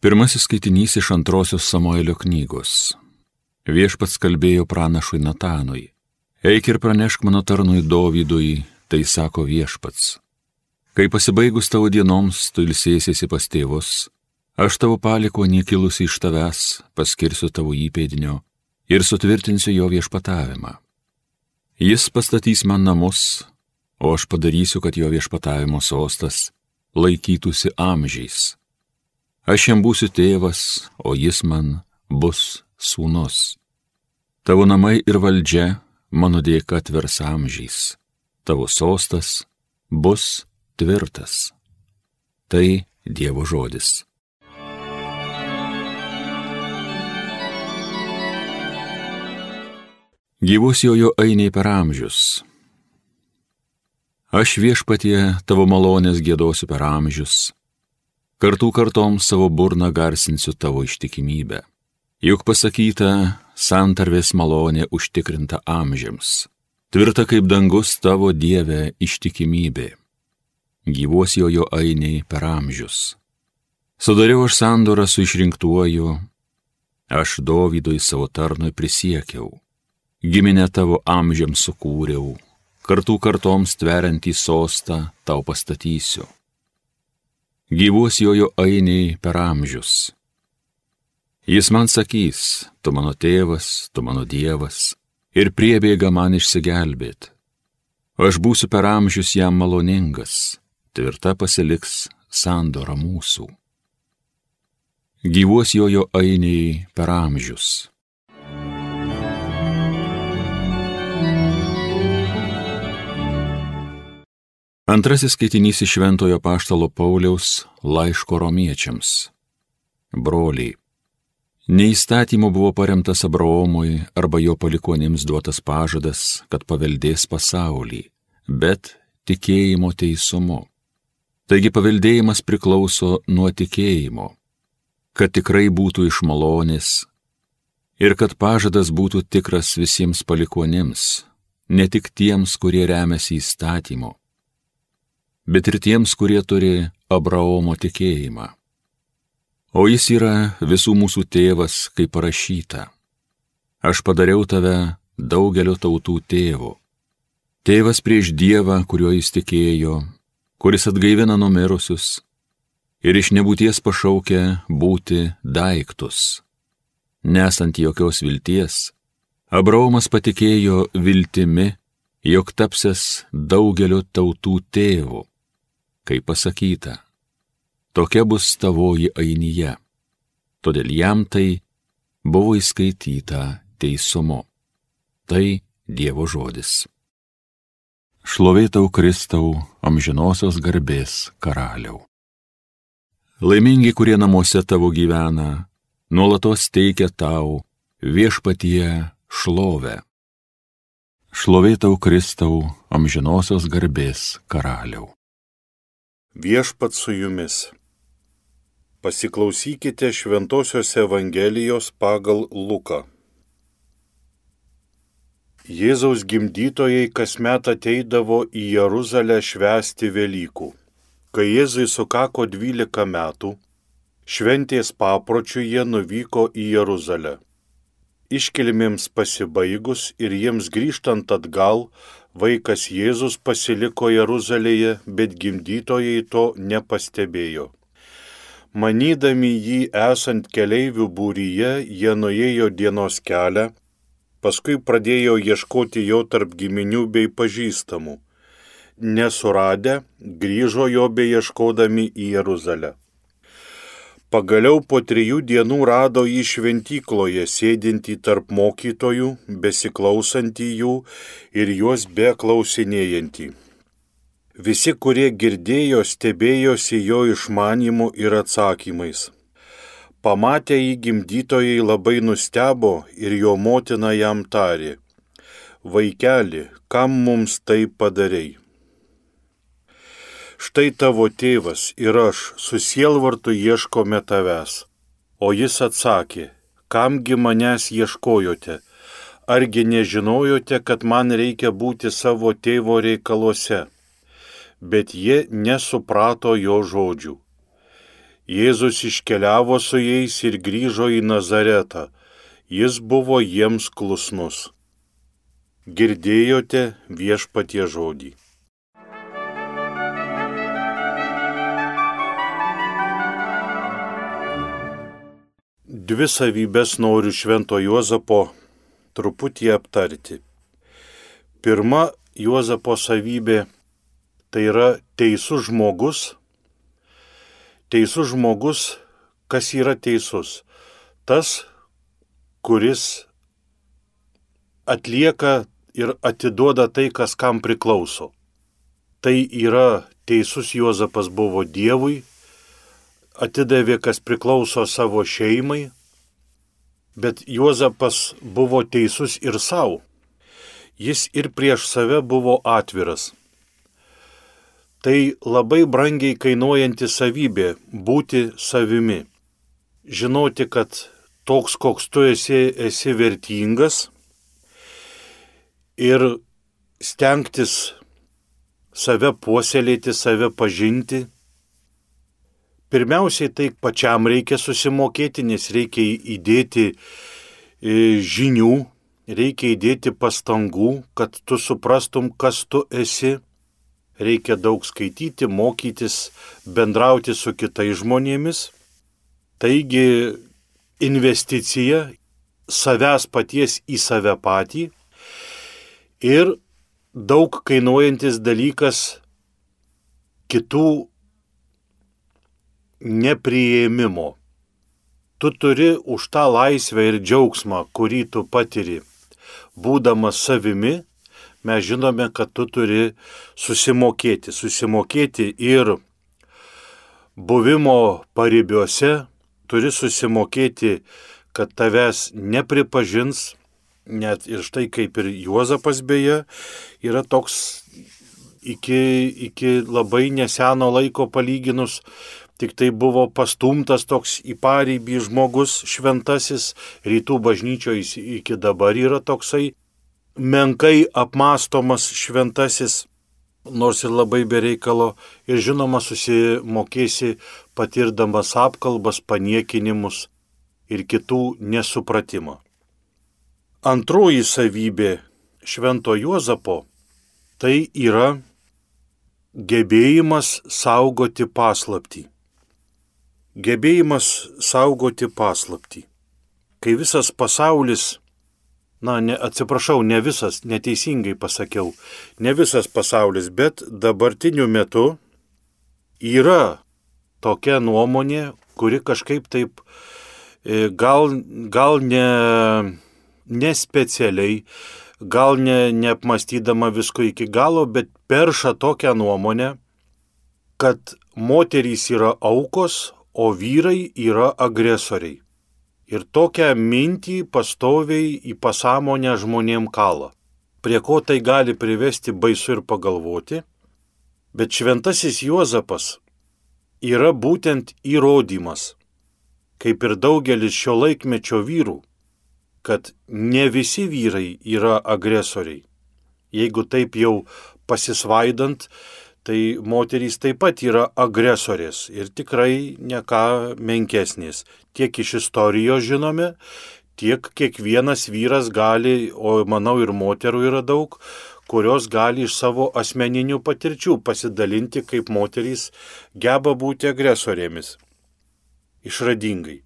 Pirmasis skaitinys iš antrosios Samuelio knygos. Viešpats kalbėjo pranašui Natanui. Eik ir pranešk mano tarnui Dovydui, tai sako viešpats. Kai pasibaigus tavo dienoms tu ilsėsiesi pas tėvus, aš tavo paliko niekilusi iš tavęs, paskirsiu tavo įpėdinio ir sutvirtinsiu jo viešpatavimą. Jis pastatys man namus, o aš padarysiu, kad jo viešpatavimo sostas laikytųsi amžiais Aš jam būsiu tėvas, o jis man bus sūnus. Tavo namai ir valdžia mano dėka atvers amžiais. Tavo sostas bus tvirtas. Tai Dievo žodis. Gyvus jojo einiai per amžius. Aš viešpatie tavo malonės gėdosiu per amžius Kartų kartom savo burną garsinsiu tavo ištikimybę. Juk pasakyta, santarvės malonė užtikrinta amžiams. Tvirta kaip dangus tavo Dieve ištikimybė. Gyvos jo jo ainiai per amžius. Sudariau aš sandorą su išrinktuoju, aš Dovydui savo tarnui prisiekiau. Giminę tavo amžiams sukūriau, kartų kartoms tveriantį sostą tau pastatysiu gyvuos jojo ainiai per amžius. Jis man sakys, tu mano tėvas, tu mano dievas, ir priebėga man išsigelbėt. Aš būsiu per amžius jam maloningas, tvirta pasiliks sandora mūsų. Gyvuos jojo ainiai per amžius. Antrasis skaitinys iš Šventojo Paštalo Pauliaus laiško romiečiams. Broliai. Neįstatymu buvo paremtas Abraomui arba jo palikonėms duotas pažadas, kad paveldės pasaulį, bet tikėjimo teisumu. Taigi paveldėjimas priklauso nuo tikėjimo, kad tikrai būtų iš malonės ir kad pažadas būtų tikras visiems palikonėms, ne tik tiems, kurie remiasi įstatymu bet ir tiems, kurie turi Abraomo tikėjimą. O jis yra visų mūsų tėvas, kaip parašyta. Aš padariau tave daugelio tautų tėvu. Tėvas prieš Dievą, kuriuo jis tikėjo, kuris atgaivina numirusius ir iš nebūties pašaukia būti daiktus. Nesant jokios vilties, Abraomas patikėjo viltimi, jog tapsės daugelio tautų tėvu kaip pasakyta, tokia bus tavoji ainyje. Todėl jam tai buvo įskaityta teisumu. Tai Dievo žodis. Šlovėtau Kristau, amžinosios garbės karaliau. Laimingi, kurie namuose tavo gyvena, nuolatos teikia tau viešpatie šlovę. Šlovėtau Kristau, amžinosios garbės karaliau. Viešpat su jumis. Pasiklausykite Šventojios Evangelijos pagal Luką. Jėzaus gimdytojai kasmet ateidavo į Jeruzalę švęsti Velykų. Kai Jėzui sukako 12 metų, šventės papročių jie nuvyko į Jeruzalę. Iškilmėms pasibaigus ir jiems grįžtant atgal, vaikas Jėzus pasiliko Jeruzalėje, bet gimdytojai to nepastebėjo. Manydami jį esant keleivių būryje, jie nuėjo dienos kelią, paskui pradėjo ieškoti jo tarp giminių bei pažįstamų. Nesuradę, grįžo jo beieškodami į Jeruzalę. Pagaliau po trijų dienų rado jį šventykloje, sėdintį tarp mokytojų, besiklausantį jų ir juos beklausinėjantį. Visi, kurie girdėjo, stebėjosi jo išmanimu ir atsakymais. Pamatę jį gimdytojai labai nustebo ir jo motina jam tarė, Vaikeli, kam mums tai padarėjai? Štai tavo tėvas ir aš susielvartu ieškome tavęs. O jis atsakė, kamgi manęs ieškojote, argi nežinojote, kad man reikia būti savo tėvo reikaluose. Bet jie nesuprato jo žodžių. Jėzus iškeliavo su jais ir grįžo į Nazaretą. Jis buvo jiems klusnus. Girdėjote viešpatie žodį. Dvi savybės noriu Švento Juozapo truputį aptarti. Pirma Juozapo savybė tai yra teisus žmogus. Teisus žmogus, kas yra teisus? Tas, kuris atlieka ir atiduoda tai, kas kam priklauso. Tai yra teisus Juozapas buvo Dievui, atidavė, kas priklauso savo šeimai, Bet Juozapas buvo teisus ir savo. Jis ir prieš save buvo atviras. Tai labai brangiai kainuojanti savybė - būti savimi. Žinoti, kad toks, koks tu esi, esi vertingas ir stengtis save puoselėti, save pažinti Pirmiausiai tai pačiam reikia susimokėti, nes reikia įdėti e, žinių, reikia įdėti pastangų, kad tu suprastum, kas tu esi. Reikia daug skaityti, mokytis, bendrauti su kitais žmonėmis. Taigi investicija savęs paties į save patį ir daug kainuojantis dalykas kitų nepriėmimo. Tu turi už tą laisvę ir džiaugsmą, kurį tu patiri, būdamas savimi, mes žinome, kad tu turi susimokėti. Susimokėti ir buvimo paribiuose, turi susimokėti, kad tavęs nepripažins, net ir štai kaip ir Juozapas beje, yra toks iki, iki labai neseno laiko palyginus tik tai buvo pastumtas toks į pareibį žmogus šventasis, rytų bažnyčioje iki dabar yra toksai menkai apmastomas šventasis, nors ir labai bereikalo, ir žinoma susimokėsi patirdamas apkalbas, paniekinimus ir kitų nesupratimą. Antroji savybė Švento Juozapo tai yra gebėjimas saugoti paslapti gebėjimas saugoti paslapti. Kai visas pasaulis, na, ne, atsiprašau, ne visas, neteisingai pasakiau, ne visas pasaulis, bet dabartiniu metu yra tokia nuomonė, kuri kažkaip taip e, gal, gal ne, nespecialiai, gal ne, neapmastydama visko iki galo, bet perša tokią nuomonę, kad moterys yra aukos, o vyrai yra agresoriai. Ir tokią mintį pastoviai į pasąmonę žmonėm kalą. Prie ko tai gali privesti baisu ir pagalvoti, bet šventasis Juozapas yra būtent įrodymas, kaip ir daugelis šio laikmečio vyrų, kad ne visi vyrai yra agresoriai. Jeigu taip jau pasisvaidant, tai moterys taip pat yra agresorės ir tikrai neką menkesnės. Tiek iš istorijos žinome, tiek kiekvienas vyras gali, o manau ir moterų yra daug, kurios gali iš savo asmeninių patirčių pasidalinti, kaip moterys geba būti agresorėmis. Išradingai.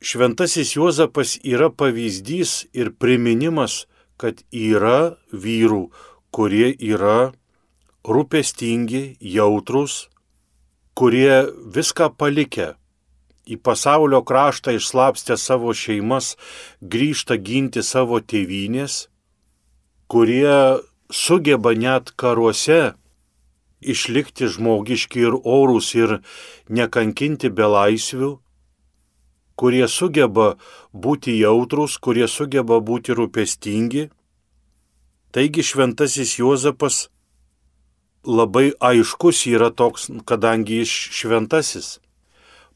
Šventasis Juozapas yra pavyzdys ir priminimas, kad yra vyrų, kurie yra rūpestingi, jautrus, kurie viską palikę į pasaulio kraštą išslapstę savo šeimas, grįžta ginti savo tėvynės, kurie sugeba net karuose išlikti žmogiški ir orus ir nekankinti belaisvių, kurie sugeba būti jautrus, kurie sugeba būti rūpestingi. Taigi šventasis Juozapas labai aiškus yra toks, kadangi jis šventasis,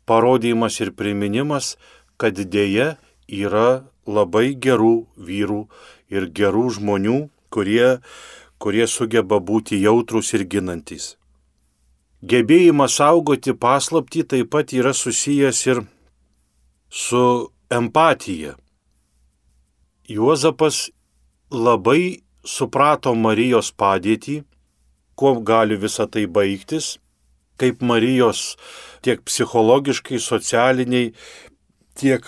parodymas ir priminimas, kad dėja yra labai gerų vyrų ir gerų žmonių, kurie, kurie sugeba būti jautrus ir ginantis. Gebėjimas saugoti paslapti taip pat yra susijęs ir su empatija. Juozapas labai suprato Marijos padėtį, kuo gali visa tai baigtis, kaip Marijos tiek psichologiškai, socialiniai, tiek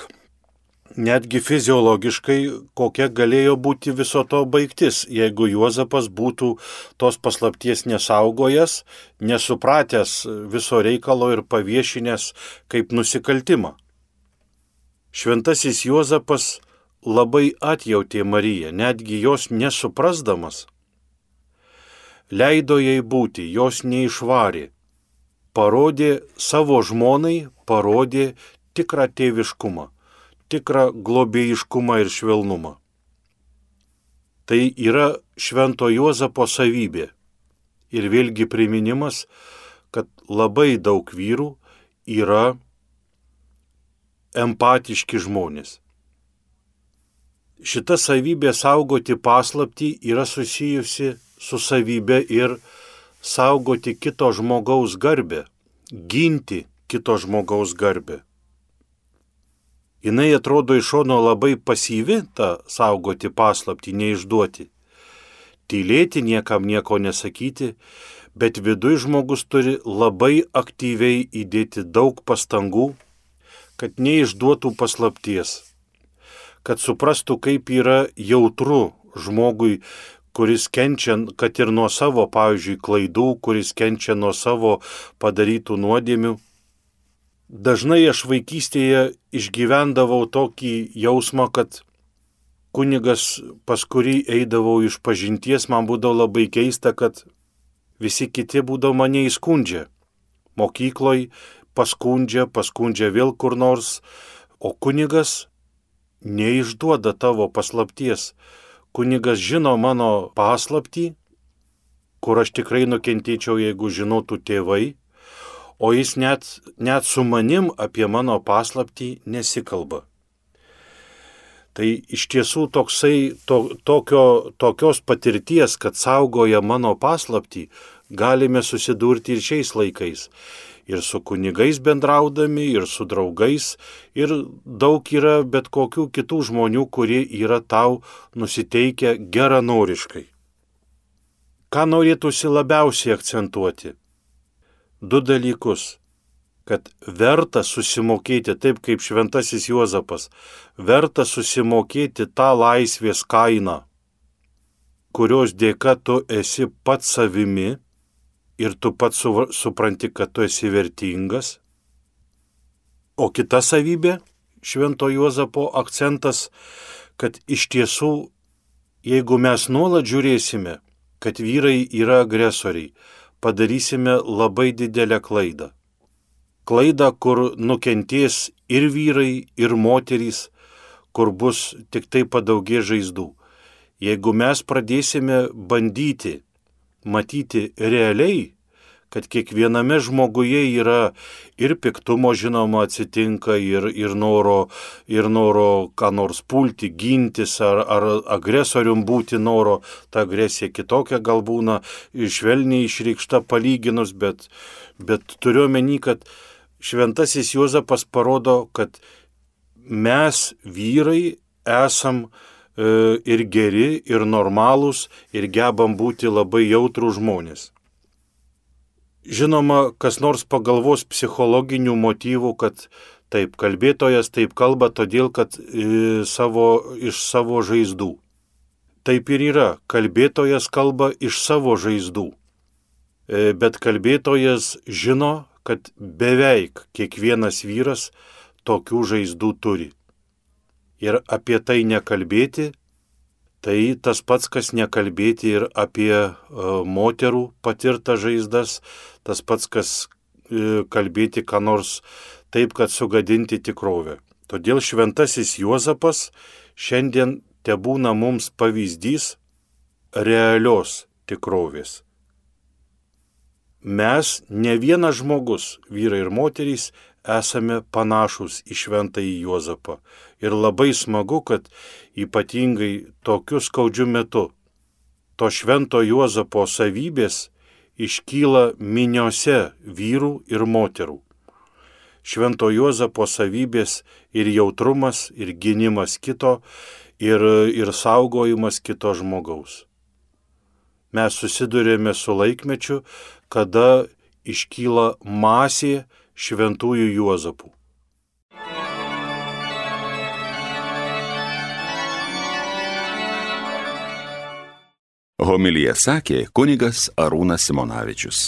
netgi fiziologiškai, kokia galėjo būti viso to baigtis, jeigu Juozapas būtų tos paslapties nesaugojas, nesupratęs viso reikalo ir paviešinęs kaip nusikaltimą. Šventasis Juozapas labai atjautė Mariją, netgi jos nesuprasdamas. Leido jai būti, jos neišvarė. Parodė savo žmonai, parodė tikrą tėviškumą tikrą globėjiškumą ir švelnumą. Tai yra švento Juozapo savybė. Ir vėlgi priminimas, kad labai daug vyrų yra empatiški žmonės. Šita savybė saugoti paslapti yra susijusi su savybė ir saugoti kito žmogaus garbę, ginti kito žmogaus garbę jinai atrodo iš šono labai pasyvi, ta saugoti paslapti, neišduoti. Tylėti, niekam nieko nesakyti, bet viduj žmogus turi labai aktyviai įdėti daug pastangų, kad neišduotų paslapties, kad suprastų, kaip yra jautru žmogui, kuris kenčia, kad ir nuo savo, pavyzdžiui, klaidų, kuris kenčia nuo savo padarytų nuodėmių, Dažnai aš vaikystėje išgyvendavau tokį jausmą, kad kunigas, pas kurį eidavau iš pažinties, man būdavo labai keista, kad visi kiti būdavo mane įskundžia. Mokykloj paskundžia, paskundžia vėl kur nors, o kunigas neišduoda tavo paslapties. Kunigas žino mano paslaptį, kur aš tikrai nukentėčiau, jeigu žinotų tėvai o jis net, net su manim apie mano paslaptį nesikalba. Tai iš tiesų toksai, to, tokio, tokios patirties, kad saugoja mano paslaptį, galime susidurti ir šiais laikais. Ir su kunigais bendraudami, ir su draugais, ir daug yra bet kokių kitų žmonių, kurie yra tau nusiteikę geranoriškai. Ką norėtųsi labiausiai akcentuoti? du dalykus kad verta susimokėti taip kaip šventasis Juozapas, verta susimokėti tą laisvės kainą, kurios dėka tu esi pats savimi ir tu pats su, supranti, kad tu esi vertingas. O kita savybė, švento Juozapo akcentas, kad iš tiesų, jeigu mes nuolat žiūrėsime, kad vyrai yra agresoriai, padarysime labai didelę klaidą. Klaidą, kur nukentės ir vyrai, ir moterys, kur bus tik tai padaugė žaizdų. Jeigu mes pradėsime bandyti matyti realiai, kad kiekviename žmoguje yra ir piktumo žinoma atsitinka, ir, ir, noro, ir noro ką nors pulti, gintis, ar, ar agresorium būti noro, ta agresija kitokia gal būna, švelniai išreikšta palyginus, bet, bet turiu meni, kad šventasis Juozapas parodo, kad mes vyrai esam e, ir geri, ir normalūs, ir gebam būti labai jautrų žmonės. Žinoma, kas nors pagalvos psichologinių motyvų, kad taip kalbėtojas taip kalba todėl, kad e, savo, iš savo žaizdų. Taip ir yra, kalbėtojas kalba iš savo žaizdų. E, bet kalbėtojas žino, kad beveik kiekvienas vyras tokių žaizdų turi. Ir apie tai nekalbėti Tai tas pats, kas nekalbėti ir apie e, moterų patirtą žaizdas, tas pats, kas e, kalbėti ką nors taip, kad sugadinti tikrovę. Todėl šventasis Juozapas šiandien te būna mums pavyzdys realios tikrovės. Mes, ne vienas žmogus, vyrai ir moterys, esame panašus į šventąjį Juozapą. Ir labai smagu, kad ypatingai tokiu skaudžiu metu to švento Juozapo savybės iškyla miniose vyrų ir moterų. Švento Juozapo savybės ir jautrumas, ir gynimas kito, ir, ir saugojimas kito žmogaus. Mes susidurėme su laikmečiu, kada iškyla masė šventųjų Juozapų. Homilyje sakė kunigas Arūnas Simonavičius.